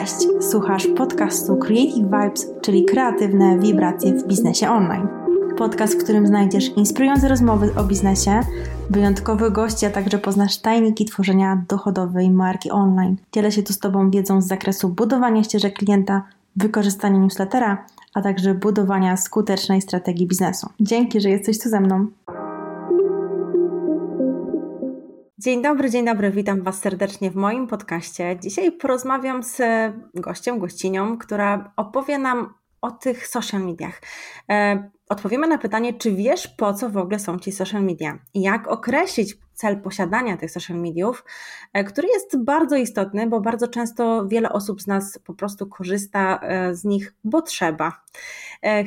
Cześć, słuchasz podcastu Creative Vibes, czyli kreatywne wibracje w biznesie online. Podcast, w którym znajdziesz inspirujące rozmowy o biznesie, wyjątkowe gości, a także poznasz tajniki tworzenia dochodowej marki online. Dzielę się tu z Tobą wiedzą z zakresu budowania ścieżek klienta, wykorzystania newslettera, a także budowania skutecznej strategii biznesu. Dzięki, że jesteś tu ze mną. Dzień dobry, dzień dobry, witam Was serdecznie w moim podcaście. Dzisiaj porozmawiam z gościem, gościnią, która opowie nam o tych social mediach. E, odpowiemy na pytanie, czy wiesz, po co w ogóle są ci social media? Jak określić cel posiadania tych social mediów, e, który jest bardzo istotny, bo bardzo często wiele osób z nas po prostu korzysta e, z nich, bo trzeba.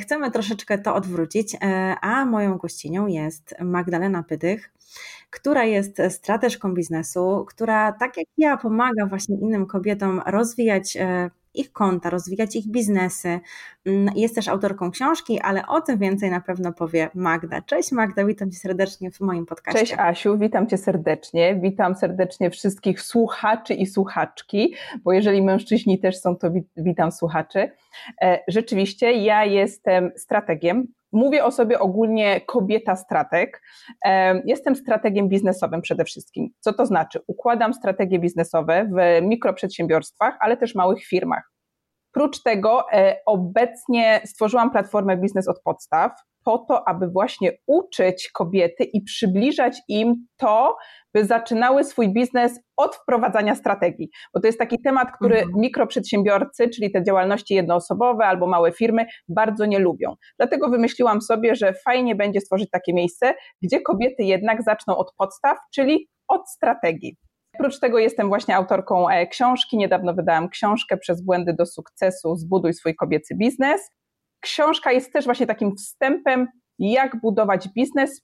Chcemy troszeczkę to odwrócić, a moją gościnią jest Magdalena Pydych która jest strateżką biznesu, która tak jak ja pomaga właśnie innym kobietom rozwijać e, ich konta, rozwijać ich biznesy. Mm, jest też autorką książki, ale o tym więcej na pewno powie Magda. Cześć Magda, witam Cię serdecznie w moim podcaście. Cześć Asiu, witam Cię serdecznie. Witam serdecznie wszystkich słuchaczy i słuchaczki, bo jeżeli mężczyźni też są, to witam słuchaczy. E, rzeczywiście ja jestem strategiem, Mówię o sobie ogólnie kobieta strateg. Jestem strategiem biznesowym przede wszystkim. Co to znaczy? Układam strategie biznesowe w mikroprzedsiębiorstwach, ale też małych firmach. Prócz tego e, obecnie stworzyłam platformę Biznes od podstaw po to, aby właśnie uczyć kobiety i przybliżać im to, by zaczynały swój biznes od wprowadzania strategii. Bo to jest taki temat, który mhm. mikroprzedsiębiorcy, czyli te działalności jednoosobowe albo małe firmy, bardzo nie lubią. Dlatego wymyśliłam sobie, że fajnie będzie stworzyć takie miejsce, gdzie kobiety jednak zaczną od podstaw, czyli od strategii. Oprócz tego jestem właśnie autorką e, książki. Niedawno wydałam książkę Przez błędy do sukcesu Zbuduj swój kobiecy biznes. Książka jest też właśnie takim wstępem, jak budować biznes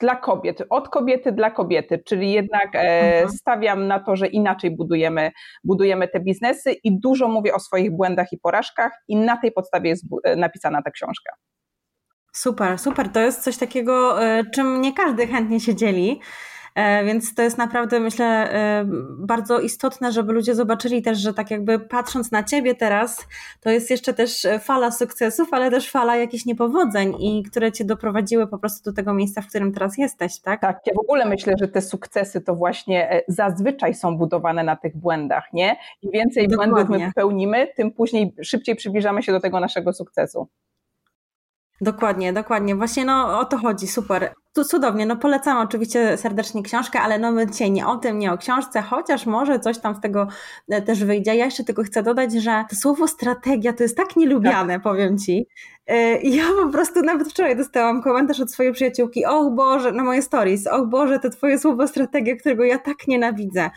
dla kobiet, od kobiety dla kobiety, czyli jednak e, stawiam na to, że inaczej budujemy, budujemy te biznesy i dużo mówię o swoich błędach i porażkach i na tej podstawie jest e, napisana ta książka. Super, super. To jest coś takiego, e, czym nie każdy chętnie się dzieli. E, więc to jest naprawdę, myślę, e, bardzo istotne, żeby ludzie zobaczyli też, że tak jakby patrząc na ciebie teraz, to jest jeszcze też fala sukcesów, ale też fala jakichś niepowodzeń i które cię doprowadziły po prostu do tego miejsca, w którym teraz jesteś, tak? Tak, ja w ogóle myślę, że te sukcesy to właśnie e, zazwyczaj są budowane na tych błędach, nie? Im więcej Dokładnie. błędów my popełnimy, tym później szybciej przybliżamy się do tego naszego sukcesu. Dokładnie, dokładnie. Właśnie no o to chodzi, super. Tu cudownie, no polecam oczywiście serdecznie książkę, ale no my dzisiaj nie o tym, nie o książce, chociaż może coś tam z tego e, też wyjdzie. Ja jeszcze tylko chcę dodać, że to słowo strategia to jest tak nielubiane, tak. powiem Ci. E, ja po prostu nawet wczoraj dostałam komentarz od swojej przyjaciółki, och Boże, na moje stories, och Boże, to Twoje słowo strategia, którego ja tak nienawidzę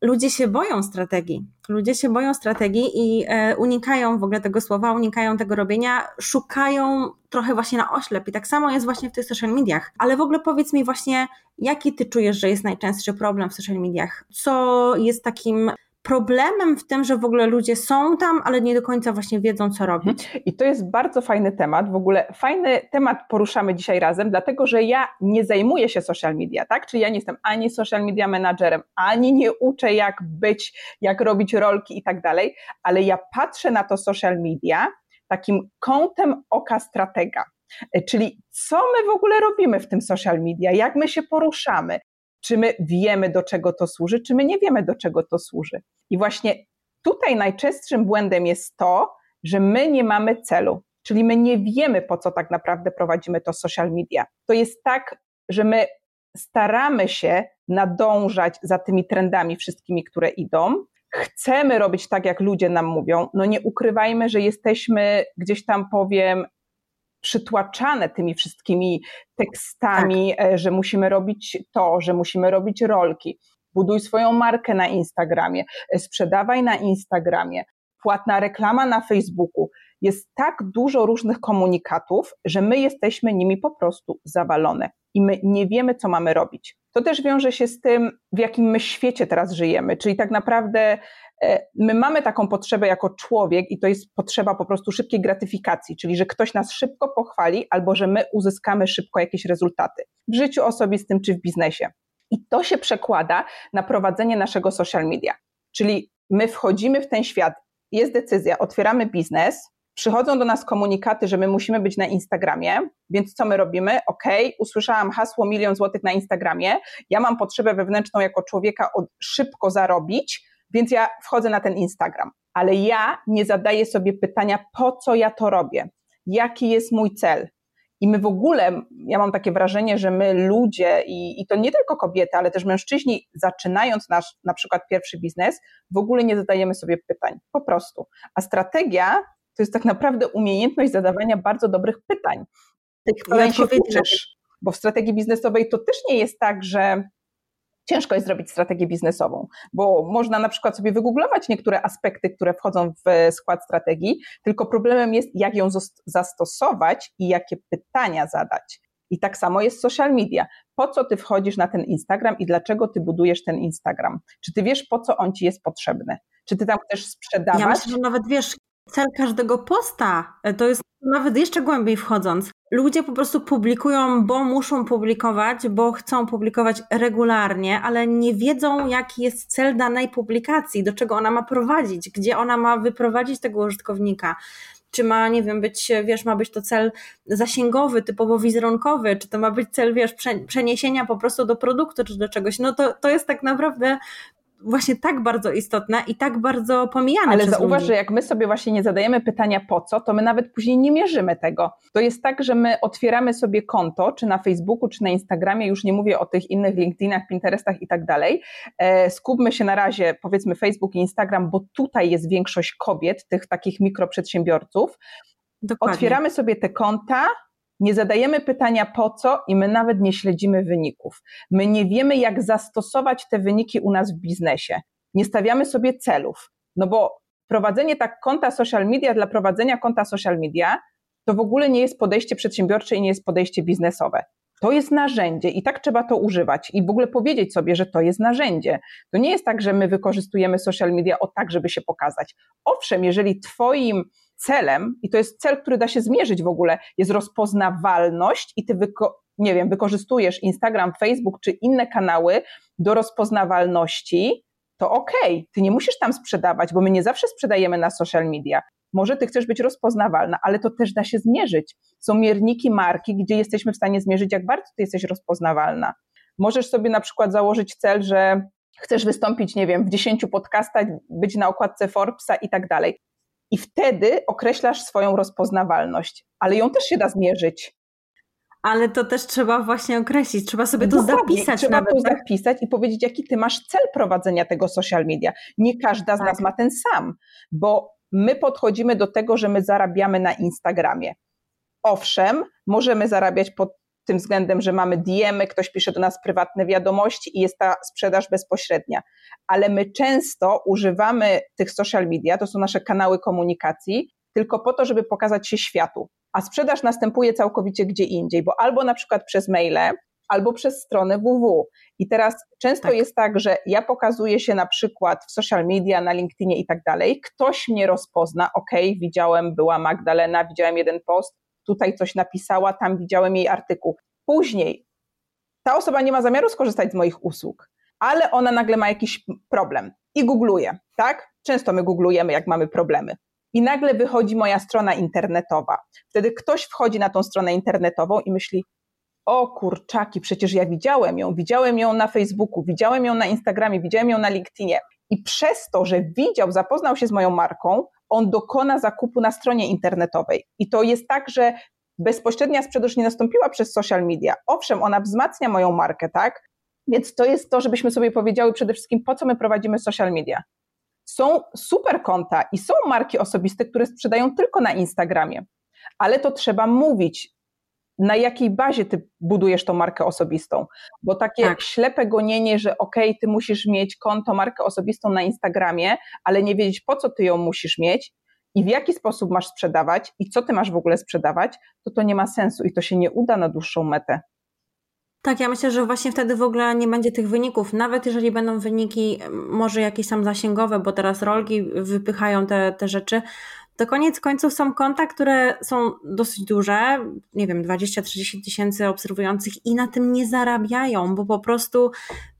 ludzie się boją strategii. Ludzie się boją strategii i e, unikają w ogóle tego słowa, unikają tego robienia, szukają trochę właśnie na oślep. I tak samo jest właśnie w tych social mediach. Ale w ogóle powiedz mi właśnie, jaki ty czujesz, że jest najczęstszy problem w social mediach? Co jest takim problemem w tym, że w ogóle ludzie są tam, ale nie do końca właśnie wiedzą, co robić. Mhm. I to jest bardzo fajny temat. W ogóle fajny temat poruszamy dzisiaj razem, dlatego że ja nie zajmuję się social media, tak? Czyli ja nie jestem ani social media menadżerem, ani nie uczę, jak być, jak robić rolki i tak dalej, ale ja patrzę na to social media takim kątem oka stratega. E, czyli co my w ogóle robimy w tym social media, jak my się poruszamy, czy my wiemy, do czego to służy, czy my nie wiemy, do czego to służy. I właśnie tutaj najczęstszym błędem jest to, że my nie mamy celu, czyli my nie wiemy, po co tak naprawdę prowadzimy to social media. To jest tak, że my staramy się nadążać za tymi trendami wszystkimi, które idą. Chcemy robić tak, jak ludzie nam mówią. No nie ukrywajmy, że jesteśmy gdzieś tam, powiem, przytłaczane tymi wszystkimi tekstami, tak. E, że musimy robić to, że musimy robić rolki. Buduj swoją markę na Instagramie, e, sprzedawaj na Instagramie, płatna reklama na Facebooku. Jest tak dużo różnych komunikatów, że my jesteśmy nimi po prostu zawalone i my nie wiemy, co mamy robić. To też wiąże się z tym, w jakim my świecie teraz żyjemy, czyli tak naprawdę E, my mamy taką potrzebę jako człowiek i to jest potrzeba po prostu szybkiej gratyfikacji, czyli że ktoś nas szybko pochwali albo że my uzyskamy szybko jakieś rezultaty w życiu osobistym czy w biznesie. I to się przekłada na prowadzenie naszego social media. Czyli my wchodzimy w ten świat jest decyzja, otwieramy biznes, przychodzą do nas komunikaty, że my musimy być na Instagramie, więc co my robimy? Ok, usłyszałam hasło milion złotych na Instagramie, ja mam potrzebę wewnętrzną jako człowieka od, szybko zarobić, więc ja wchodzę na ten Instagram. Ale ja nie zadaję sobie pytania, po co ja to robię, jaki jest mój cel. I my w ogóle, ja mam takie wrażenie, że my ludzie, i, i to nie tylko kobiety, ale też mężczyźni, zaczynając nasz na przykład pierwszy biznes, w ogóle nie zadajemy sobie pytań. Po prostu. A strategia to jest tak naprawdę umiejętność zadawania bardzo dobrych pytań. Tych pytań się uczysz, bo w strategii biznesowej to też nie jest tak, że ciężko jest zrobić strategię biznesową, bo można na przykład sobie wygooglować niektóre aspekty, które wchodzą w skład strategii, tylko problemem jest, jak ją zastosować i jakie pytania zadać. I tak samo jest social media. Po co ty wchodzisz na ten Instagram i dlaczego ty budujesz ten Instagram? Czy ty wiesz, po co on ci jest potrzebny? Czy ty tam chcesz sprzedawać? Ja myślę, że nawet wiesz, cel każdego posta e, to jest nawet jeszcze głębiej wchodząc. Ludzie po prostu publikują, bo muszą publikować, bo chcą publikować regularnie, ale nie wiedzą, jaki jest cel danej publikacji, do czego ona ma prowadzić, gdzie ona ma wyprowadzić tego użytkownika czy ma, nie wiem, być, wiesz, ma być to cel zasięgowy, typowo wizerunkowy, czy to ma być cel, wiesz, przeniesienia po prostu do produktu, czy do czegoś. No to, to jest tak naprawdę właśnie tak bardzo istotne i tak bardzo pomijane. Ale zauważ, ludzi. że jak my sobie właśnie nie zadajemy pytania po co, to my nawet później nie mierzymy tego. To jest tak, że my otwieramy sobie konto, czy na Facebooku, czy na Instagramie, już nie mówię o tych innych LinkedInach, Pinterestach i tak dalej. E, skupmy się na razie, powiedzmy Facebook i Instagram, bo tutaj jest większość kobiet, tych takich mikroprzedsiębiorców. Dokładnie. Otwieramy sobie te konta, nie zadajemy pytania po co i my nawet nie śledzimy wyników. My nie wiemy, jak zastosować te wyniki u nas w biznesie. Nie stawiamy sobie celów. No bo prowadzenie tak konta social media dla prowadzenia konta social media to w ogóle nie jest podejście przedsiębiorcze i nie jest podejście biznesowe. To jest narzędzie i tak trzeba to używać i w ogóle powiedzieć sobie, że to jest narzędzie. To nie jest tak, że my wykorzystujemy social media o tak, żeby się pokazać. Owszem, jeżeli Twoim celem, i to jest cel, który da się zmierzyć w ogóle, jest rozpoznawalność i ty nie wiem, wykorzystujesz Instagram, Facebook czy inne kanały do rozpoznawalności, to okej, okay, ty nie musisz tam sprzedawać, bo my nie zawsze sprzedajemy na social media. Może ty chcesz być rozpoznawalna, ale to też da się zmierzyć. Są mierniki marki, gdzie jesteśmy w stanie zmierzyć, jak bardzo ty jesteś rozpoznawalna. Możesz sobie na przykład założyć cel, że chcesz wystąpić, nie wiem, w 10 podcastach, być na okładce Forbesa i tak dalej i wtedy określasz swoją rozpoznawalność, ale ją też się da zmierzyć. Ale to też trzeba właśnie określić, trzeba sobie to Dokładnie. zapisać. Trzeba nawet, to tak? zapisać i powiedzieć, jaki ty masz cel prowadzenia tego social media. Nie każda z tak. nas ma ten sam, bo my podchodzimy do tego, że my zarabiamy na Instagramie. Owszem, możemy zarabiać pod tym względem, że mamy DM, ktoś pisze do nas prywatne wiadomości i jest ta sprzedaż bezpośrednia. Ale my często używamy tych social media, to są nasze kanały komunikacji, tylko po to, żeby pokazać się światu. A sprzedaż następuje całkowicie gdzie indziej, bo albo na przykład przez maile, albo przez stronę www. I teraz często tak. jest tak, że ja pokazuję się na przykład w social media, na LinkedInie i tak dalej, ktoś mnie rozpozna, ok, widziałem, była Magdalena, widziałem jeden post, tutaj coś napisała, tam widziałem jej artykuł. Później ta osoba nie ma zamiaru skorzystać z moich usług, ale ona nagle ma jakiś problem i googluje, tak? Często my googlujemy, jak mamy problemy. I nagle wychodzi moja strona internetowa. Wtedy ktoś wchodzi na tą stronę internetową i myśli: O kurczaki, przecież ja widziałem ją, widziałem ją na Facebooku, widziałem ją na Instagramie, widziałem ją na LinkedInie. I przez to, że widział, zapoznał się z moją marką, on dokona zakupu na stronie internetowej. I to jest tak, że bezpośrednia sprzedaż nie nastąpiła przez social media. Owszem, ona wzmacnia moją markę, tak? Więc to jest to, żebyśmy sobie powiedziały przede wszystkim, po co my prowadzimy social media. Są super konta i są marki osobiste, które sprzedają tylko na Instagramie, ale to trzeba mówić, na jakiej bazie ty budujesz tą markę osobistą. Bo takie tak. ślepe gonienie, że okej, okay, ty musisz mieć konto, markę osobistą na Instagramie, ale nie wiedzieć po co ty ją musisz mieć i w jaki sposób masz sprzedawać i co ty masz w ogóle sprzedawać, to to nie ma sensu i to się nie uda na dłuższą metę. Tak, ja myślę, że właśnie wtedy w ogóle nie będzie tych wyników. Nawet jeżeli będą wyniki, może jakieś tam zasięgowe, bo teraz rolki wypychają te, te rzeczy, to koniec końców są konta, które są dosyć duże, nie wiem, 20-30 tysięcy obserwujących i na tym nie zarabiają, bo po prostu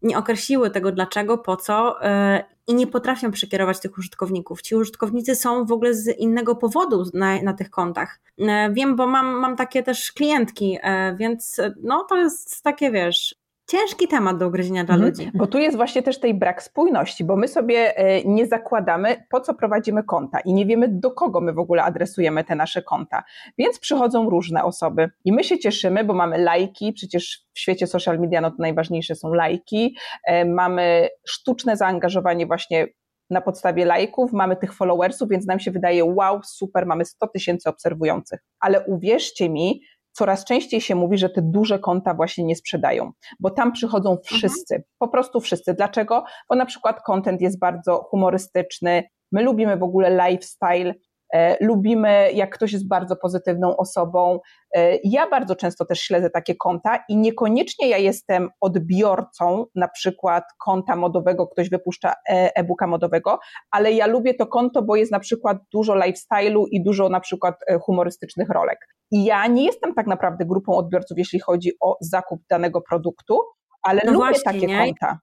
nie określiły tego dlaczego, po co e, i nie potrafią przekierować tych użytkowników. Ci użytkownicy są w ogóle z innego powodu na, na tych kontach. E, wiem, bo mam, mam takie też klientki, e, więc no to jest takie, wiesz, ciężki temat do ugryzienia dla mhm. ludzi. Bo tu jest właśnie też tej brak spójności, bo my sobie e, nie zakładamy, po co prowadzimy konta i nie wiemy, do kogo my w ogóle adresujemy te nasze konta. Więc przychodzą różne osoby i my się cieszymy, bo mamy lajki, przecież w świecie social media no to najważniejsze są lajki, e, mamy sztuczne zaangażowanie właśnie na podstawie lajków, mamy tych followersów, więc nam się wydaje, wow, super, mamy 100 tysięcy obserwujących. Ale uwierzcie mi, coraz częściej się mówi, że te duże konta właśnie nie sprzedają, bo tam przychodzą mhm. wszyscy, mhm. po prostu wszyscy. Dlaczego? Bo na przykład content jest bardzo humorystyczny, my lubimy w ogóle lifestyle, E, lubimy, jak ktoś jest bardzo pozytywną osobą. E, ja bardzo często też śledzę takie konta i niekoniecznie ja jestem odbiorcą na przykład konta modowego, ktoś wypuszcza e, e-booka modowego, ale ja lubię to konto, bo jest na przykład dużo lifestyle'u i dużo na przykład humorystycznych rolek. I ja nie jestem tak naprawdę grupą odbiorców, jeśli chodzi o zakup danego produktu, ale no lubię właśnie, takie nie? konta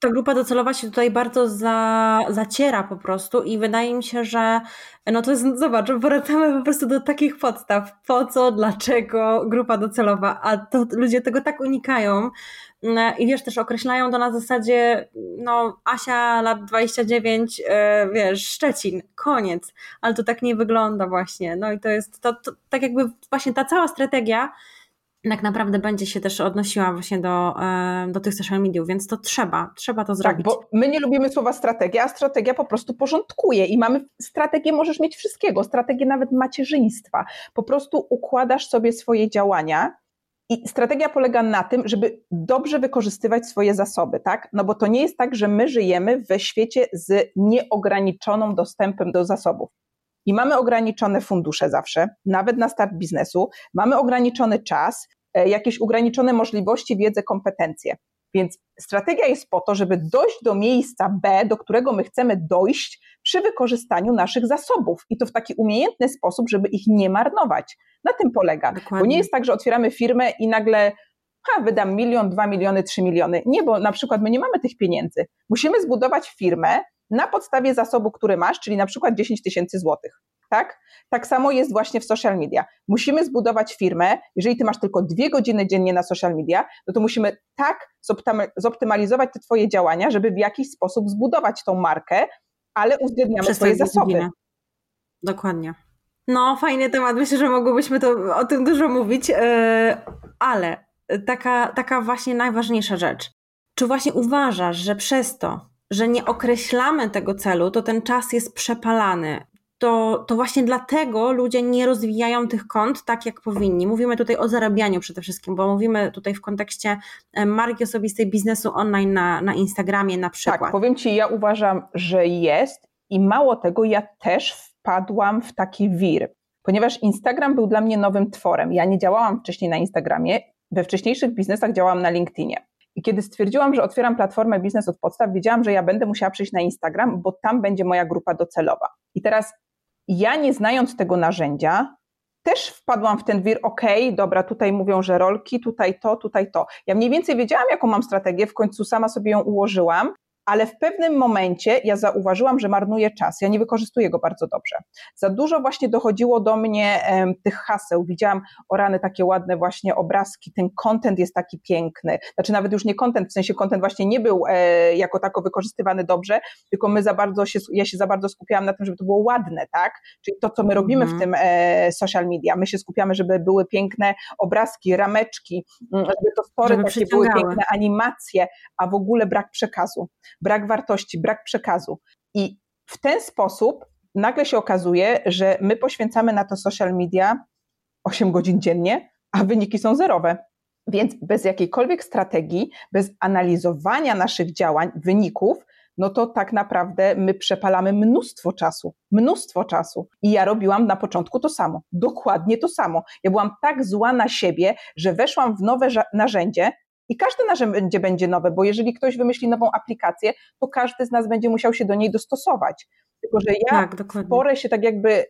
ta grupa docelowa się tutaj bardzo za, zaciera po prostu i wydaje mi się, że no to jest, zobacz, wracamy po prostu do takich podstaw. Po co, dlaczego grupa docelowa, a to ludzie tego tak unikają no i wiesz, też określają to na zasadzie no Asia lat 29, e, wiesz, Szczecin, koniec, ale to tak nie wygląda właśnie. No i to jest to, to tak jakby właśnie ta cała strategia tak naprawdę będzie się też odnosiła właśnie do, e, do tych social mediów, więc to trzeba, trzeba to tak, zrobić. Tak, bo my nie lubimy słowa strategia, a strategia po prostu porządkuje i mamy strategię, możesz mieć wszystkiego, strategię nawet macierzyństwa. Po prostu układasz sobie swoje działania i strategia polega na tym, żeby dobrze wykorzystywać swoje zasoby, tak? No bo to nie jest tak, że my żyjemy w świecie z nieograniczoną dostępem do zasobów. I mamy ograniczone fundusze zawsze, nawet na start biznesu, mamy ograniczony czas, e, jakieś ograniczone możliwości, wiedzę, kompetencje. Więc strategia jest po to, żeby dojść do miejsca B, do którego my chcemy dojść przy wykorzystaniu naszych zasobów i to w taki umiejętny sposób, żeby ich nie marnować. Na tym polega. Dokładnie. Bo nie jest tak, że otwieramy firmę i nagle ha, wydam milion, dwa miliony, trzy miliony. Nie, bo na przykład my nie mamy tych pieniędzy. Musimy zbudować firmę, na podstawie zasobu, który masz, czyli na przykład 10 tysięcy złotych. Tak? Tak samo jest właśnie w social media. Musimy zbudować firmę, jeżeli ty masz tylko dwie godziny dziennie na social media, no to musimy tak zoptymalizować te twoje działania, żeby w jakiś sposób zbudować tą markę, ale uwzględniamy swoje zasoby. Godzinę. Dokładnie. No, fajny temat. Myślę, że mogłybyśmy to, o tym dużo mówić, yy, ale taka, taka właśnie najważniejsza rzecz. Czy właśnie uważasz, że przez to, że nie określamy tego celu, to ten czas jest przepalany. To, to właśnie dlatego ludzie nie rozwijają tych kont tak, jak powinni. Mówimy tutaj o zarabianiu przede wszystkim, bo mówimy tutaj w kontekście e, marki osobistej biznesu online na, na Instagramie na przykład. Tak, powiem Ci, ja uważam, że jest i mało tego, ja też wpadłam w taki wir, ponieważ Instagram był dla mnie nowym tworem. Ja nie działałam wcześniej na Instagramie, we wcześniejszych biznesach działałam na LinkedInie. I kiedy stwierdziłam, że otwieram platformę biznes od podstaw, wiedziałam, że ja będę musiała przyjść na Instagram, bo tam będzie moja grupa docelowa. I teraz ja nie znając tego narzędzia, też wpadłam w ten wir, ok, dobra, tutaj mówią, że rolki, tutaj to, tutaj to. Ja mniej więcej wiedziałam, jaką mam strategię, w końcu sama sobie ją ułożyłam, ale w pewnym momencie ja zauważyłam, że marnuję czas. Ja nie wykorzystuję go bardzo dobrze. Za dużo właśnie dochodziło do mnie um, tych haseł. Widziałam o rany takie ładne właśnie obrazki, ten content jest taki piękny. Znaczy nawet już nie content, w sensie content właśnie nie był e, jako tako wykorzystywany dobrze, tylko my za bardzo się, ja się za bardzo skupiałam na tym, żeby to było ładne, tak? Czyli to, co my robimy w mhm. tym e, social media. My się skupiamy, żeby były piękne obrazki, rameczki, mm, żeby to żeby takie były piękne, animacje, a w ogóle brak przekazu brak wartości, brak przekazu. I w ten sposób nagle się okazuje, że my poświęcamy na to social media 8 godzin dziennie, a wyniki są zerowe. Więc bez jakiejkolwiek strategii, bez analizowania naszych działań, wyników, no to tak naprawdę my przepalamy mnóstwo czasu, mnóstwo czasu. I ja robiłam na początku to samo, dokładnie to samo. Ja byłam tak zła na siebie, że weszłam w nowe narzędzie, i każde narzędzie będzie nowe, bo jeżeli ktoś wymyśli nową aplikację, to każdy z nas będzie musiał się do niej dostosować. Tylko, że ja tak, porę się tak jakby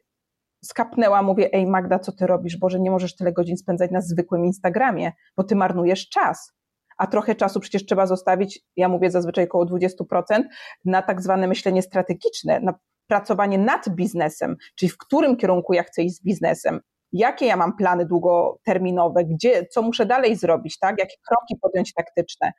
skapnęła, mówię, ej Magda, co ty robisz? Boże, nie możesz tyle godzin spędzać na zwykłym Instagramie, bo ty marnujesz czas. A trochę czasu przecież trzeba zostawić, ja mówię zazwyczaj około 20%, na tak zwane myślenie strategiczne, na pracowanie nad biznesem, czyli w którym kierunku ja chcę iść z biznesem, jakie ja mam plany długoterminowe, gdzie, co muszę dalej zrobić, tak? jakie kroki podjąć taktyczne.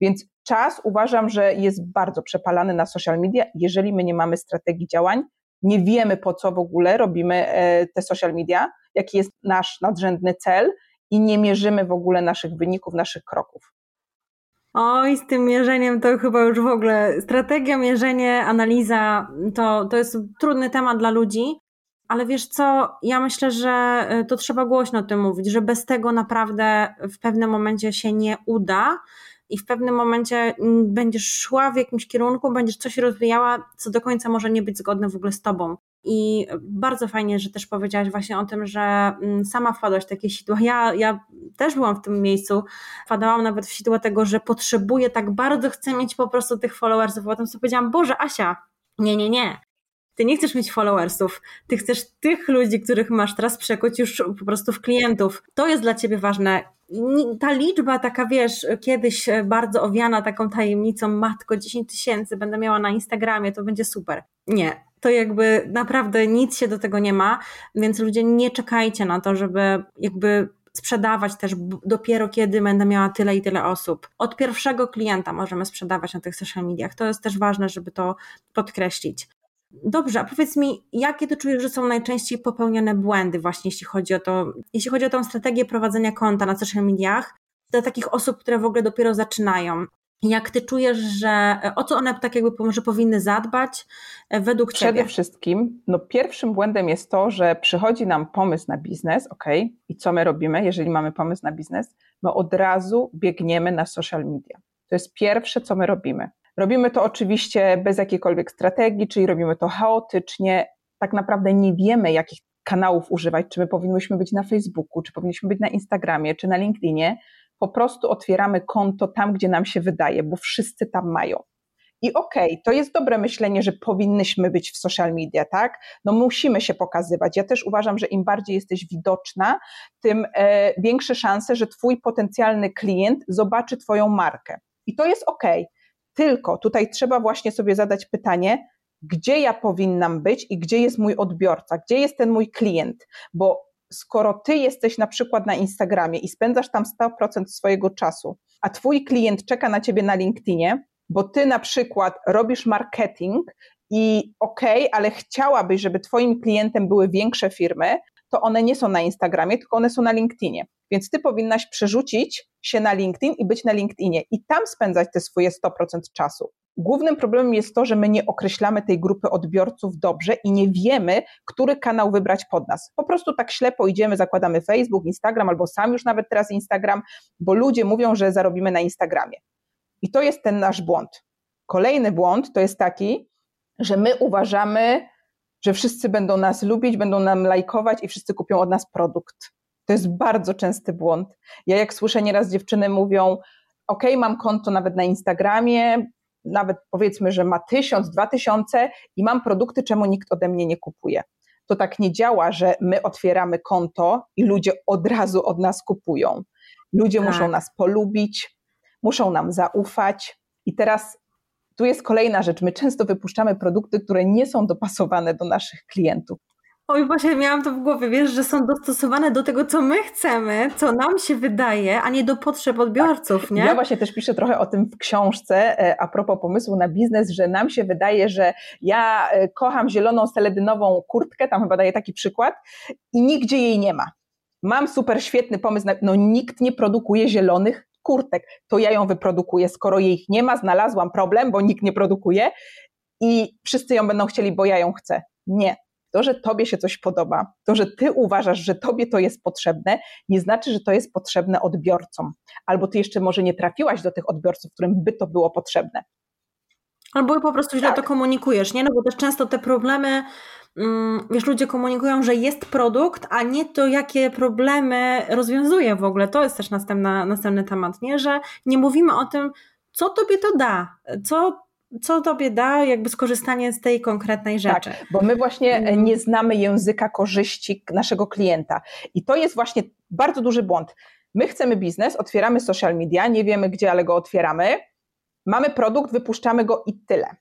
Więc czas uważam, że jest bardzo przepalany na social media, jeżeli my nie mamy strategii działań, nie wiemy po co w ogóle robimy e, te social media, jaki jest nasz nadrzędny cel i nie mierzymy w ogóle naszych wyników, naszych kroków. Oj, z tym mierzeniem to chyba już w ogóle strategia, mierzenie, analiza to, to jest trudny temat dla ludzi, ale wiesz co, ja myślę, że e, to trzeba głośno o tym mówić, że bez tego naprawdę w pewnym momencie się nie uda i w pewnym momencie mm, będziesz szła w jakimś kierunku, będziesz coś rozwijała, co do końca może nie być zgodne w ogóle z tobą. I bardzo fajnie, że też powiedziałaś właśnie o tym, że mm, sama wpadłaś w takie sidła. Ja, ja też byłam w tym miejscu, wpadałam nawet w sidła tego, że potrzebuję, tak bardzo chcę mieć po prostu tych followersów. Potem sobie powiedziałam, Boże, Asia, nie, nie, nie. Ty nie chcesz mieć followersów, ty chcesz tych ludzi, których masz teraz przekuć już po prostu w klientów. To jest dla ciebie ważne. Ta liczba taka, wiesz, kiedyś bardzo owiana taką tajemnicą, matko, 10 tysięcy będę miała na Instagramie, to będzie super. Nie, to jakby naprawdę nic się do tego nie ma, więc ludzie nie czekajcie na to, żeby jakby sprzedawać też dopiero kiedy będę miała tyle i tyle osób. Od pierwszego klienta możemy sprzedawać na tych social mediach. To jest też ważne, żeby to podkreślić. Dobrze, a powiedz mi, jakie ty czujesz, że są najczęściej popełnione błędy właśnie jeśli chodzi o to, jeśli chodzi o tą strategię prowadzenia konta na social mediach dla takich osób, które w ogóle dopiero zaczynają? Jak ty czujesz, że o co one tak jakby może powinny zadbać e, według Przede ciebie? Przede wszystkim, no pierwszym błędem jest to, że przychodzi nam pomysł na biznes, ok, i co my robimy, jeżeli mamy pomysł na biznes? My od razu biegniemy na social media. To jest pierwsze, co my robimy. Robimy to oczywiście bez jakiejkolwiek strategii, czyli robimy to chaotycznie. Tak naprawdę nie wiemy, jakich kanałów używać, czy my powinniśmy być na Facebooku, czy powinniśmy być na Instagramie, czy na LinkedInie. Po prostu otwieramy konto tam, gdzie nam się wydaje, bo wszyscy tam mają. I okej, okay, to jest dobre myślenie, że powinnyśmy być w social media, tak? No musimy się pokazywać. Ja też uważam, że im bardziej jesteś widoczna, tym e, większe szanse, że twój potencjalny klient zobaczy twoją markę. I to jest okej. Okay. Tylko tutaj trzeba właśnie sobie zadać pytanie, gdzie ja powinnam być i gdzie jest mój odbiorca, gdzie jest ten mój klient, bo skoro ty jesteś na przykład na Instagramie i spędzasz tam 100% swojego czasu, a twój klient czeka na ciebie na LinkedInie, bo ty na przykład robisz marketing i okej, okay, ale chciałabyś, żeby twoim klientem były większe firmy, to one nie są na Instagramie, tylko one są na LinkedInie. Więc ty powinnaś przerzucić się na LinkedIn i być na LinkedInie i tam spędzać te swoje 100% czasu. Głównym problemem jest to, że my nie określamy tej grupy odbiorców dobrze i nie wiemy, który kanał wybrać pod nas. Po prostu tak ślepo idziemy, zakładamy Facebook, Instagram albo sam już nawet teraz Instagram, bo ludzie mówią, że zarobimy na Instagramie. I to jest ten nasz błąd. Kolejny błąd to jest taki, że my uważamy, że wszyscy będą nas lubić, będą nam lajkować i wszyscy kupią od nas produkt. To jest bardzo częsty błąd. Ja jak słyszę nieraz dziewczyny mówią, ok, mam konto nawet na Instagramie, nawet powiedzmy, że ma tysiąc, dwa tysiące i mam produkty, czemu nikt ode mnie nie kupuje. To tak nie działa, że my otwieramy konto i ludzie od razu od nas kupują. Ludzie tak. muszą nas polubić, muszą nam zaufać. I teraz tu jest kolejna rzecz. My często wypuszczamy produkty, które nie są dopasowane do naszych klientów. Oj, właśnie miałam to w głowie, wiesz, że są dostosowane do tego, co my chcemy, co nam się wydaje, a nie do potrzeb odbiorców, tak. nie? Ja właśnie też piszę trochę o tym w książce, e, a propos pomysłu na biznes, że nam się wydaje, że ja e, kocham zieloną seledynową kurtkę, tam chyba daję taki przykład, i nigdzie jej nie ma. Mam super świetny pomysł, na, no nikt nie produkuje zielonych kurtek, to ja ją wyprodukuję, skoro jej nie ma, znalazłam problem, bo nikt nie produkuje i wszyscy ją będą chcieli, bo ja ją chcę. Nie, to, że tobie się coś podoba, to, że ty uważasz, że tobie to jest potrzebne, nie znaczy, że to jest potrzebne odbiorcom. Albo ty jeszcze może nie trafiłaś do tych odbiorców, którym by to było potrzebne. Albo po prostu źle tak. to komunikujesz, nie? No bo też często te problemy, mm, wiesz, ludzie komunikują, że jest produkt, a nie to, jakie problemy rozwiązuje w ogóle. To jest też następna, następny temat, nie? Że nie mówimy o tym, co tobie to da, co co tobie da jakby skorzystanie z tej konkretnej rzeczy. Tak, bo my właśnie mhm. nie znamy języka korzyści naszego klienta i to jest właśnie bardzo duży błąd. My chcemy biznes, otwieramy social media, nie wiemy gdzie, ale go otwieramy, mamy produkt, wypuszczamy go i tyle.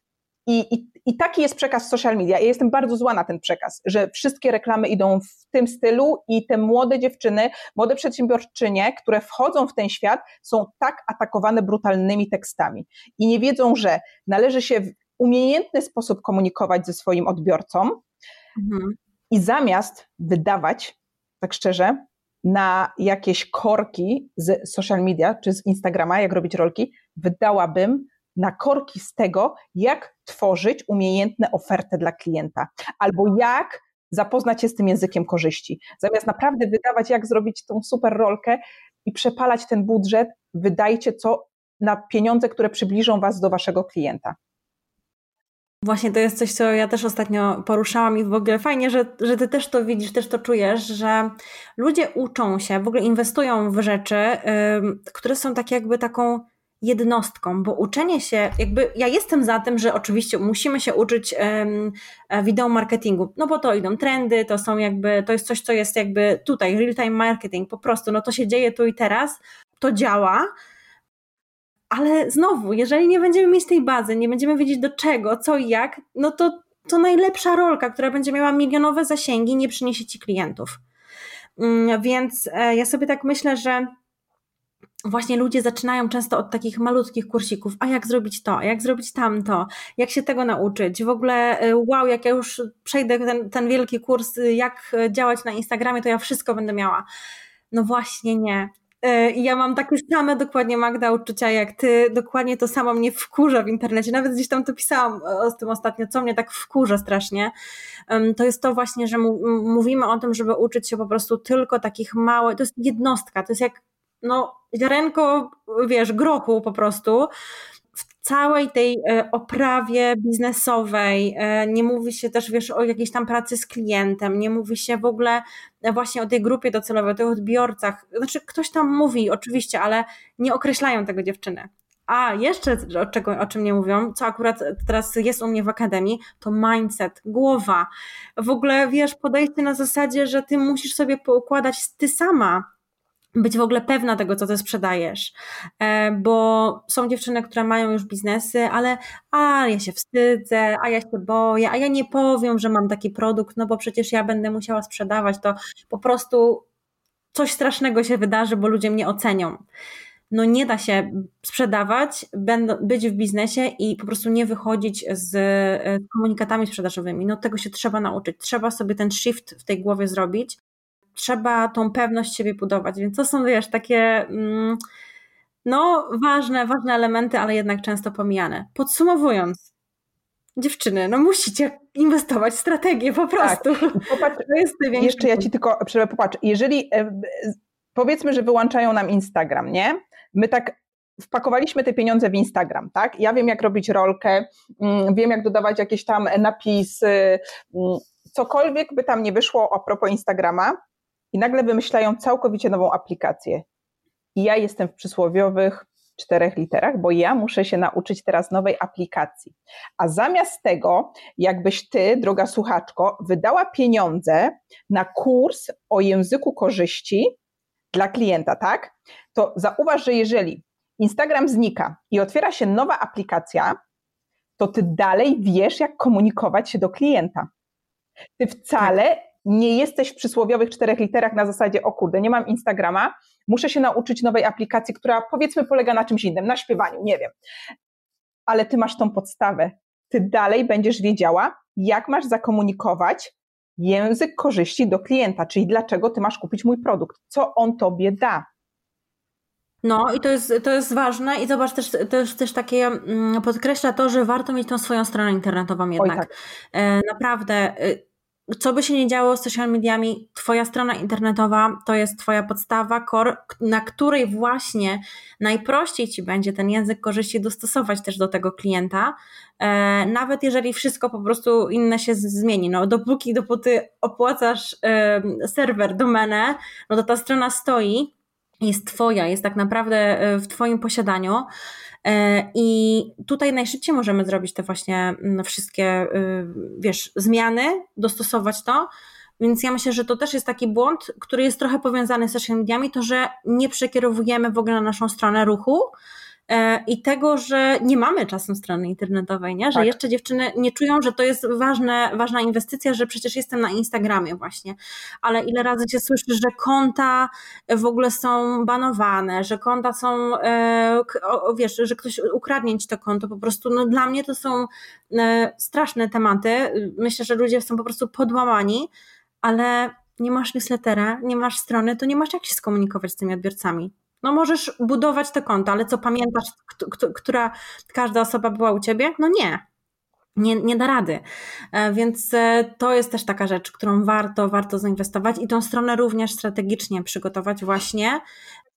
I, i, I taki jest przekaz social media. Ja jestem bardzo zła na ten przekaz, że wszystkie reklamy idą w tym stylu i te młode dziewczyny, młode przedsiębiorczynie, które wchodzą w ten świat, są tak atakowane brutalnymi tekstami i nie wiedzą, że należy się w umiejętny sposób komunikować ze swoim odbiorcą mhm. i zamiast wydawać, tak szczerze, na jakieś korki z social media czy z Instagrama, jak robić rolki, wydałabym na korki z tego, jak tworzyć umiejętne ofertę dla klienta, albo jak zapoznać się z tym językiem korzyści. Zamiast naprawdę wydawać, jak zrobić tą super rolkę i przepalać ten budżet, wydajcie co na pieniądze, które przybliżą Was do Waszego klienta. Właśnie to jest coś, co ja też ostatnio poruszałam i w ogóle fajnie, że, że ty też to widzisz, też to czujesz, że ludzie uczą się, w ogóle inwestują w rzeczy, yy, które są tak jakby taką jednostką, bo uczenie się, jakby ja jestem za tym, że oczywiście musimy się uczyć um, wideo marketingu, no bo to idą trendy, to są jakby, to jest coś, co jest jakby tutaj, real time marketing, po prostu, no to się dzieje tu i teraz, to działa, ale znowu, jeżeli nie będziemy mieć tej bazy, nie będziemy wiedzieć do czego, co i jak, no to to najlepsza rolka, która będzie miała milionowe zasięgi, nie przyniesie ci klientów. Mm, więc e, ja sobie tak myślę, że właśnie ludzie zaczynają często od takich malutkich kursików, a jak zrobić to, jak zrobić tamto, jak się tego nauczyć, w ogóle e, wow, jak ja już przejdę ten, ten wielki kurs, jak działać na Instagramie, to ja wszystko będę miała. No właśnie nie. I ja mam takie same dokładnie, Magda, uczucia jak ty. Dokładnie to samo mnie wkurza w internecie. Nawet gdzieś tam to pisałam o tym ostatnio, co mnie tak wkurza strasznie. To jest to właśnie, że mówimy o tym, żeby uczyć się po prostu tylko takich małych, to jest jednostka, to jest jak no, ziarenko, wiesz, grochu po prostu w całej tej e, oprawie biznesowej, e, nie mówi się też, wiesz, o jakiejś tam pracy z klientem, nie mówi się w ogóle właśnie o tej grupie docelowej, o tych odbiorcach. Znaczy, ktoś tam mówi oczywiście, ale nie określają tego dziewczyny. A jeszcze o, czego, o czym nie mówią, co akurat teraz jest u mnie w akademii, to mindset, głowa. W ogóle wiesz, podejście na zasadzie, że ty musisz sobie poukładać ty sama być w ogóle pewna tego, co ty sprzedajesz, e, bo są dziewczyny, które mają już biznesy, ale a ja się wstydzę, a ja się boję, a ja nie powiem, że mam taki produkt, no bo przecież ja będę musiała sprzedawać, to po prostu coś strasznego się wydarzy, bo ludzie mnie ocenią. No nie da się sprzedawać, być w biznesie i po prostu nie wychodzić z komunikatami sprzedażowymi. No tego się trzeba nauczyć. Trzeba sobie ten shift w tej głowie zrobić trzeba tą pewność siebie budować. Więc to są, wiesz, takie mm, no ważne, ważne elementy, ale jednak często pomijane. Podsumowując, dziewczyny, no musicie inwestować w strategię po tak. prostu. Tak. Popatrz, to jest jeszcze ja ci tylko popatrz, jeżeli powiedzmy, że wyłączają nam Instagram, nie? My tak wpakowaliśmy te pieniądze w Instagram, tak? Ja wiem, jak robić rolkę, mm, wiem, jak dodawać jakieś tam napisy, mm, cokolwiek by tam nie wyszło a propos Instagrama, nagle wymyślają całkowicie nową aplikację. I ja jestem w przysłowiowych czterech literach, bo ja muszę się nauczyć teraz nowej aplikacji. A zamiast tego, jakbyś ty, droga słuchaczko, wydała pieniądze na kurs o języku korzyści dla klienta, tak? To zauważ, że jeżeli Instagram znika i otwiera się nowa aplikacja, to ty dalej wiesz, jak komunikować się do klienta. Ty wcale nie jesteś w przysłowiowych czterech literach na zasadzie, o kurde, nie mam Instagrama, muszę się nauczyć nowej aplikacji, która powiedzmy polega na czymś innym, na śpiewaniu, nie wiem. Ale ty masz tą podstawę. Ty dalej będziesz wiedziała, jak masz zakomunikować język korzyści do klienta, czyli dlaczego ty masz kupić mój produkt, co on tobie da. No i to jest, to jest ważne i zobacz też, to jest też takie, mm, podkreśla to, że warto mieć tą swoją stronę internetową jednak. Tak. E, naprawdę y, co by się nie działo z social mediami, Twoja strona internetowa to jest Twoja podstawa, core, na której właśnie najprościej Ci będzie ten język korzyści dostosować też do tego klienta, e, nawet jeżeli wszystko po prostu inne się zmieni. No, dopóki, dopóty opłacasz e, serwer, domenę, no to ta strona stoi, jest Twoja, jest tak naprawdę w Twoim posiadaniu. I tutaj najszybciej możemy zrobić te właśnie mm, wszystkie, wiesz, zmiany, dostosować to. Więc ja myślę, że to też jest taki błąd, który jest trochę powiązany z social mediami, to że nie przekierowujemy w ogóle na naszą stronę ruchu, E, i tego, że nie mamy czasem strony internetowej, nie? że tak. jeszcze dziewczyny nie czują, że to jest ważne, ważna inwestycja, że przecież jestem na Instagramie właśnie, ale ile razy cię słyszy, że konta w ogóle są banowane, że konta są, e, wiesz, że ktoś ukradnie ci to konto, po prostu no dla mnie to są e, straszne tematy, myślę, że ludzie są po prostu podłamani, ale nie masz newslettera, nie masz strony, to nie masz jak się skomunikować z tymi odbiorcami. No możesz budować te konta, ale co pamiętasz, która każda osoba była u ciebie? No nie. Nie, nie da rady. E, więc e, to jest też taka rzecz, którą warto, warto zainwestować i tą stronę również strategicznie przygotować właśnie.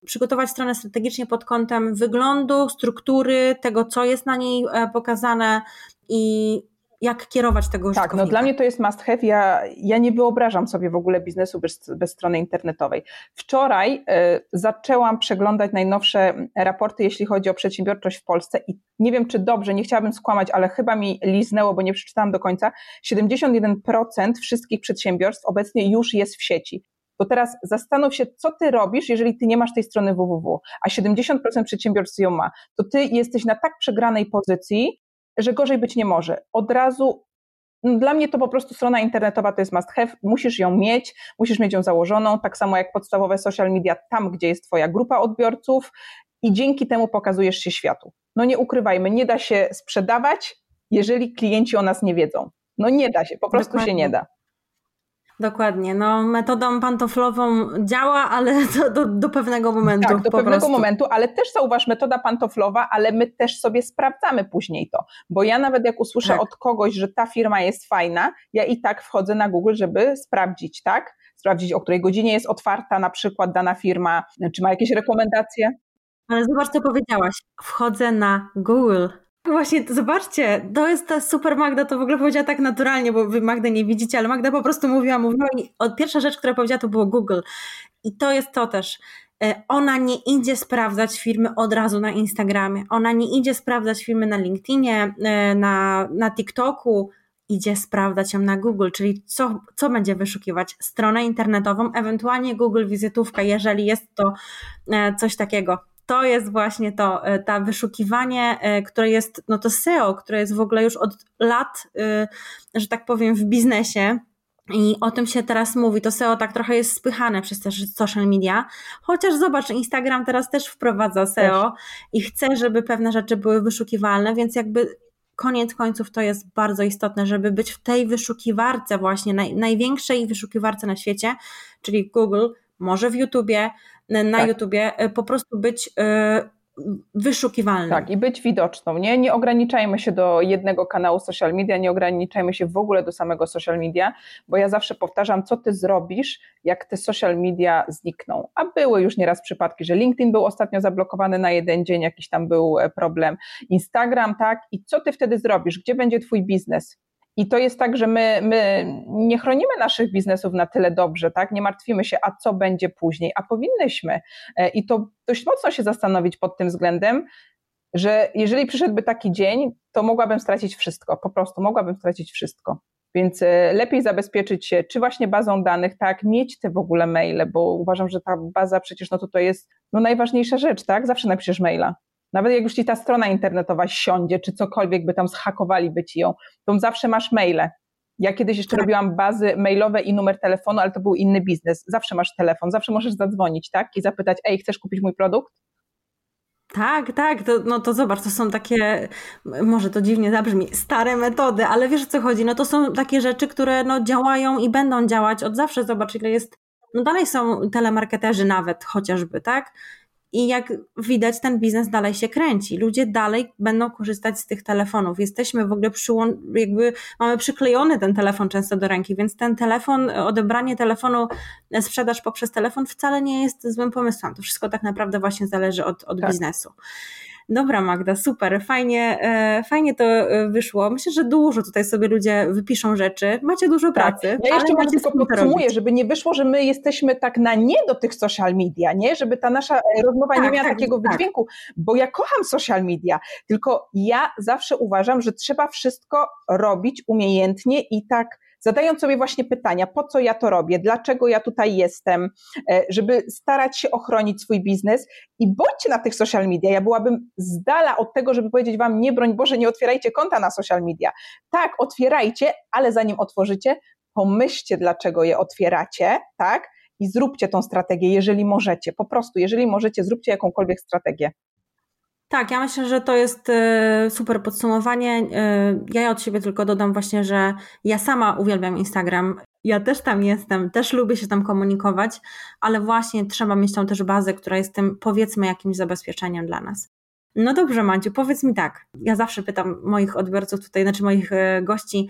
Przygotować stronę strategicznie pod kątem wyglądu, struktury, tego, co jest na niej e, pokazane i jak kierować tego. Tak, no dla mnie to jest must have. Ja, ja nie wyobrażam sobie w ogóle biznesu bez, bez strony internetowej. Wczoraj y, zaczęłam przeglądać najnowsze raporty, jeśli chodzi o przedsiębiorczość w Polsce i nie wiem, czy dobrze, nie chciałabym skłamać, ale chyba mi liznęło, bo nie przeczytałam do końca. 71% wszystkich przedsiębiorstw obecnie już jest w sieci. To teraz zastanów się, co ty robisz, jeżeli ty nie masz tej strony www, a 70% przedsiębiorstw ją ma. To ty jesteś na tak przegranej pozycji, że gorzej być nie może. Od razu no, dla mnie to po prostu strona internetowa to jest must have, musisz ją mieć, musisz mieć ją założoną, tak samo jak podstawowe social media tam, gdzie jest Twoja grupa odbiorców i dzięki temu pokazujesz się światu. No nie ukrywajmy, nie da się sprzedawać, jeżeli klienci o nas nie wiedzą. No nie da się, po prostu Dokładnie. się nie da. Dokładnie, no metodą pantoflową działa, ale do, do, do pewnego momentu. Tak, do pewnego prostu. momentu, ale też zauważ metoda pantoflowa, ale my też sobie sprawdzamy później to, bo ja nawet jak usłyszę tak. od kogoś, że ta firma jest fajna, ja i tak wchodzę na Google, żeby sprawdzić, tak? Sprawdzić, o której godzinie jest otwarta na przykład dana firma, czy ma jakieś rekomendacje. Ale zobacz, co powiedziałaś. Wchodzę na Google. Właśnie, zobaczcie, to jest ta super Magda, to w ogóle powiedziała tak naturalnie, bo wy Magdę nie widzicie, ale Magda po prostu mówiła, mówiła i od pierwsza rzecz, która powiedziała, to było Google. I to jest to też. E, ona nie idzie sprawdzać firmy od razu na Instagramie, ona nie idzie sprawdzać firmy na LinkedInie, e, na, na TikToku, idzie sprawdzać ją na Google, czyli co, co będzie wyszukiwać? Stronę internetową, ewentualnie Google wizytówka, jeżeli jest to e, coś takiego to jest właśnie to, e, ta wyszukiwanie, e, które jest, no to SEO, które jest w ogóle już od lat, e, że tak powiem, w biznesie. I o tym się teraz mówi. To SEO tak trochę jest spychane przez te social media. Chociaż zobacz, Instagram teraz też wprowadza SEO też. i chce, żeby pewne rzeczy były wyszukiwalne, więc jakby koniec końców to jest bardzo istotne, żeby być w tej wyszukiwarce właśnie, naj, największej wyszukiwarce na świecie, czyli Google, może w YouTubie, na tak. YouTubie, e, po prostu być e, wyszukiwalnym. Tak, i być widoczną. Nie? nie ograniczajmy się do jednego kanału social media, nie ograniczajmy się w ogóle do samego social media, bo ja zawsze powtarzam, co ty zrobisz, jak te social media znikną. A były już nieraz przypadki, że LinkedIn był ostatnio zablokowany na jeden dzień, jakiś tam był e, problem, Instagram, tak, i co ty wtedy zrobisz? Gdzie będzie twój biznes? I to jest tak, że my, my nie chronimy naszych biznesów na tyle dobrze, tak? Nie martwimy się, a co będzie później, a powinnyśmy. E, I to dość mocno się zastanowić pod tym względem, że jeżeli przyszedłby taki dzień, to mogłabym stracić wszystko, po prostu mogłabym stracić wszystko. Więc e, lepiej zabezpieczyć się, czy właśnie bazą danych, tak, mieć te w ogóle maile, bo uważam, że ta baza przecież no to, to jest no, najważniejsza rzecz, tak? Zawsze napiszesz maila. Nawet jak już ci ta strona internetowa siądzie, czy cokolwiek by tam zhakowali by ci ją, to zawsze masz maile. Ja kiedyś jeszcze tak. robiłam bazy mailowe i numer telefonu, ale to był inny biznes. Zawsze masz telefon, zawsze możesz zadzwonić, tak? I zapytać, ej, chcesz kupić mój produkt? Tak, tak, to, no to zobacz, to są takie, może to dziwnie zabrzmi, stare metody, ale wiesz o co chodzi, no to są takie rzeczy, które no działają i będą działać od zawsze, zobacz ile jest, no dalej są telemarketerzy nawet chociażby, tak? I jak widać, ten biznes dalej się kręci. Ludzie dalej będą korzystać z tych telefonów. Jesteśmy w ogóle przyłą- jakby mamy przyklejony ten telefon często do ręki, więc ten telefon, odebranie telefonu, sprzedaż poprzez telefon wcale nie jest złym pomysłem. To wszystko tak naprawdę właśnie zależy od, od tak. biznesu. Dobra Magda, super, fajnie, e, fajnie to e, wyszło. Myślę, że dużo tutaj sobie ludzie wypiszą rzeczy. Macie dużo tak. pracy. Ja jeszcze może tylko podsumuję, żeby nie wyszło, że my jesteśmy tak na nie do tych social media, nie? Żeby ta nasza e, rozmowa tak, nie miała tak, takiego tak. wydźwięku, bo ja kocham social media, tylko ja zawsze uważam, że trzeba wszystko robić umiejętnie i tak zadając sobie właśnie pytania, po co ja to robię, dlaczego ja tutaj jestem, e, żeby starać się ochronić swój biznes i bądźcie na tych social media. Ja byłabym z dala od tego, żeby powiedzieć wam, nie broń Boże, nie otwierajcie konta na social media. Tak, otwierajcie, ale zanim otworzycie, pomyślcie, dlaczego je otwieracie, tak? I zróbcie tą strategię, jeżeli możecie. Po prostu, jeżeli możecie, zróbcie jakąkolwiek strategię. Tak, ja myślę, że to jest e, super podsumowanie. E, ja od siebie tylko dodam właśnie, że ja sama uwielbiam Instagram. Ja też tam jestem, też lubię się tam komunikować, ale właśnie trzeba mieć tam też bazę, która jest tym powiedzmy jakimś zabezpieczeniem dla nas. No dobrze, Manciu, powiedz mi tak. Ja zawsze pytam moich odbiorców tutaj, znaczy moich e, gości,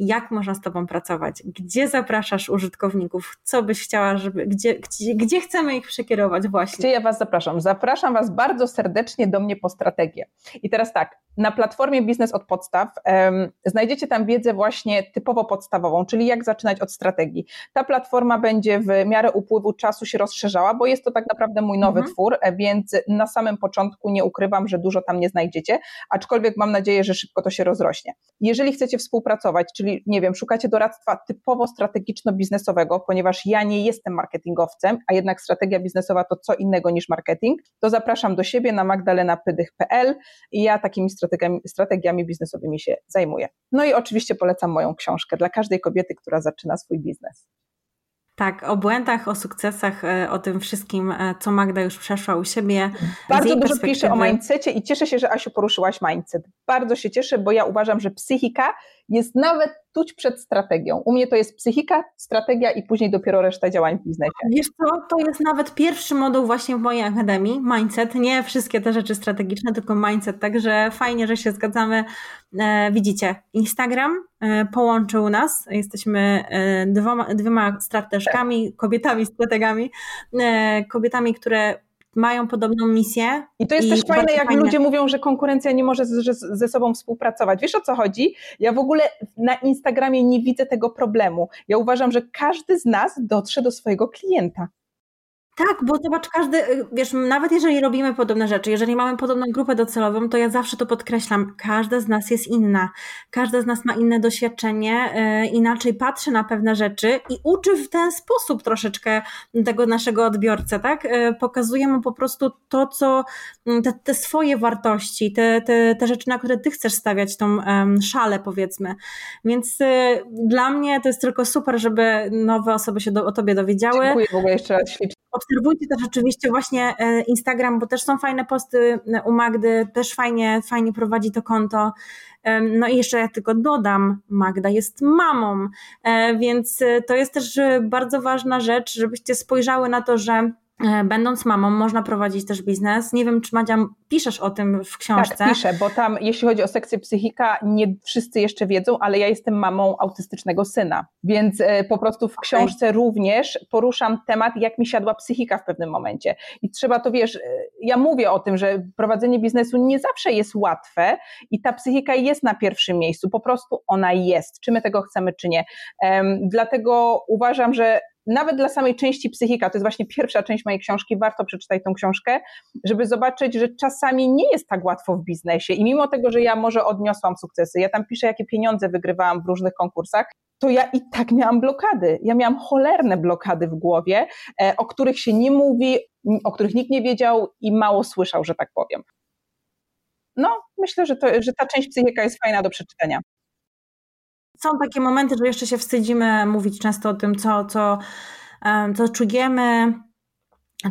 jak można z Tobą pracować, gdzie zapraszasz użytkowników, co byś chciała, żeby, gdzie, gdzie, gdzie chcemy ich przekierować właśnie. Gdzie ja Was zapraszam? Zapraszam Was bardzo serdecznie do mnie po strategię. I teraz tak, na platformie Biznes od Podstaw um, znajdziecie tam wiedzę właśnie typowo podstawową, czyli jak zaczynać od strategii. Ta platforma będzie w miarę upływu czasu się rozszerzała, bo jest to tak naprawdę mój nowy mhm. twór, e, więc na samym początku nie ukrywam, że dużo tam nie znajdziecie, aczkolwiek mam nadzieję, że szybko to się rozrośnie. Jeżeli chcecie współpracować, czyli nie wiem, szukacie doradztwa typowo strategiczno-biznesowego, ponieważ ja nie jestem marketingowcem, a jednak strategia biznesowa to co innego niż marketing, to zapraszam do siebie na magdalenapydych.pl i ja takimi strategiami, strategiami biznesowymi się zajmuję. No i oczywiście polecam moją książkę dla każdej kobiety, która zaczyna swój biznes. Tak, o błędach, o sukcesach, e, o tym wszystkim, e, co Magda już przeszła u siebie. Bardzo dużo piszę o mindsetie i cieszę się, że Asiu poruszyłaś mindset. Bardzo się cieszę, bo ja uważam, że psychika jest nawet tuć przed strategią. U mnie to jest psychika, strategia i później dopiero reszta działań w biznesie. Wiesz co, to jest nawet pierwszy moduł właśnie w mojej akademii, mindset, nie wszystkie te rzeczy strategiczne, tylko mindset, także fajnie, że się zgadzamy. E, widzicie, Instagram e, połączył nas, jesteśmy e, dwoma, dwiema strateżkami, kobietami, strategami, kobietami, które mają podobną misję. I to jest i też fajne, jak fajne. ludzie mówią, że konkurencja nie może ze, ze sobą współpracować. Wiesz o co chodzi? Ja w ogóle na Instagramie nie widzę tego problemu. Ja uważam, że każdy z nas dotrze do swojego klienta. Tak, bo zobacz, każdy, wiesz, nawet jeżeli robimy podobne rzeczy, jeżeli mamy podobną grupę docelową, to ja zawsze to podkreślam, każda z nas jest inna, każda z nas ma inne doświadczenie, yy, inaczej patrzy na pewne rzeczy i uczy w ten sposób troszeczkę tego naszego odbiorcę, tak? Yy, pokazuje mu po prostu to, co, mm, te, te swoje wartości, te, te, te rzeczy, na które ty chcesz stawiać tą szalę, powiedzmy. Więc y, dla mnie to jest tylko super, żeby nowe osoby się do, o tobie dowiedziały. Dziękuję w ogóle jeszcze raz obserwujcie też rzeczywiście właśnie e, Instagram, bo też są fajne posty e, u Magdy, też fajnie, fajnie prowadzi to konto. No i jeszcze ja tylko dodam, Magda jest mamą, e, więc to jest też bardzo ważna rzecz, żebyście spojrzały na to, że będąc mamą, można prowadzić też biznes. Nie wiem, czy Madzia, piszesz o tym w książce. Tak, piszę, bo tam, jeśli chodzi o sekcję psychika, nie wszyscy jeszcze wiedzą, ale ja jestem mamą autystycznego syna, więc e, po prostu w książce okay. również poruszam temat, jak mi siadła psychika w pewnym momencie. I trzeba to, wiesz, e, ja mówię o tym, że prowadzenie biznesu nie zawsze jest łatwe i ta psychika jest na pierwszym miejscu, po prostu ona jest, czy my tego chcemy, czy nie. Um, dlatego uważam, że nawet dla samej części psychika, to jest właśnie pierwsza część mojej książki, warto przeczytać tą książkę, żeby zobaczyć, że czasami nie jest tak łatwo w biznesie i mimo tego, że ja może odniosłam sukcesy, ja tam piszę, jakie pieniądze wygrywałam w różnych konkursach, to ja i tak miałam blokady. Ja miałam cholerne blokady w głowie, e, o których się nie mówi, o których nikt nie wiedział i mało słyszał, że tak powiem. No, myślę, że, to, że ta część psychika jest fajna do przeczytania są takie momenty, że jeszcze się wstydzimy mówić często o tym, co, co, co czujemy,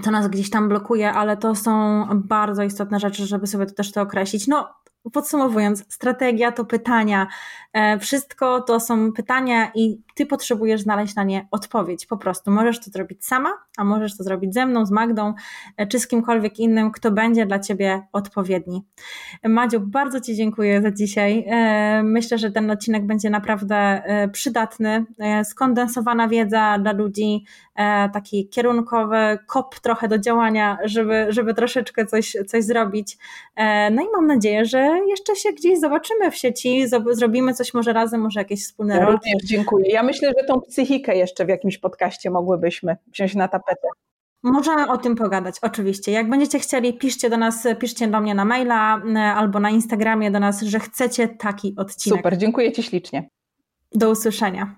co nas gdzieś tam blokuje, ale to są bardzo istotne rzeczy, żeby sobie to też to określić. No, Podsumowując, strategia to pytania. E, wszystko to są pytania i ty potrzebujesz znaleźć na nie odpowiedź. Po prostu możesz to zrobić sama, a możesz to zrobić ze mną, z Magdą, e, czy z kimkolwiek innym, kto będzie dla ciebie odpowiedni. Madziu, bardzo Ci dziękuję za dzisiaj. E, myślę, że ten odcinek będzie naprawdę e, przydatny. Skondensowana wiedza dla ludzi, taki kierunkowy, kop trochę do działania, żeby, żeby troszeczkę coś, coś zrobić. No i mam nadzieję, że jeszcze się gdzieś zobaczymy w sieci, zrobimy coś może razem, może jakieś wspólne ja Również dziękuję. Ja myślę, że tą psychikę jeszcze w jakimś podcaście mogłybyśmy wziąć na tapetę. Możemy o tym pogadać, oczywiście. Jak będziecie chcieli, piszcie do nas, piszcie do mnie na maila e, albo na Instagramie do nas, że chcecie taki odcinek. Super, dziękuję Ci ślicznie. Do usłyszenia.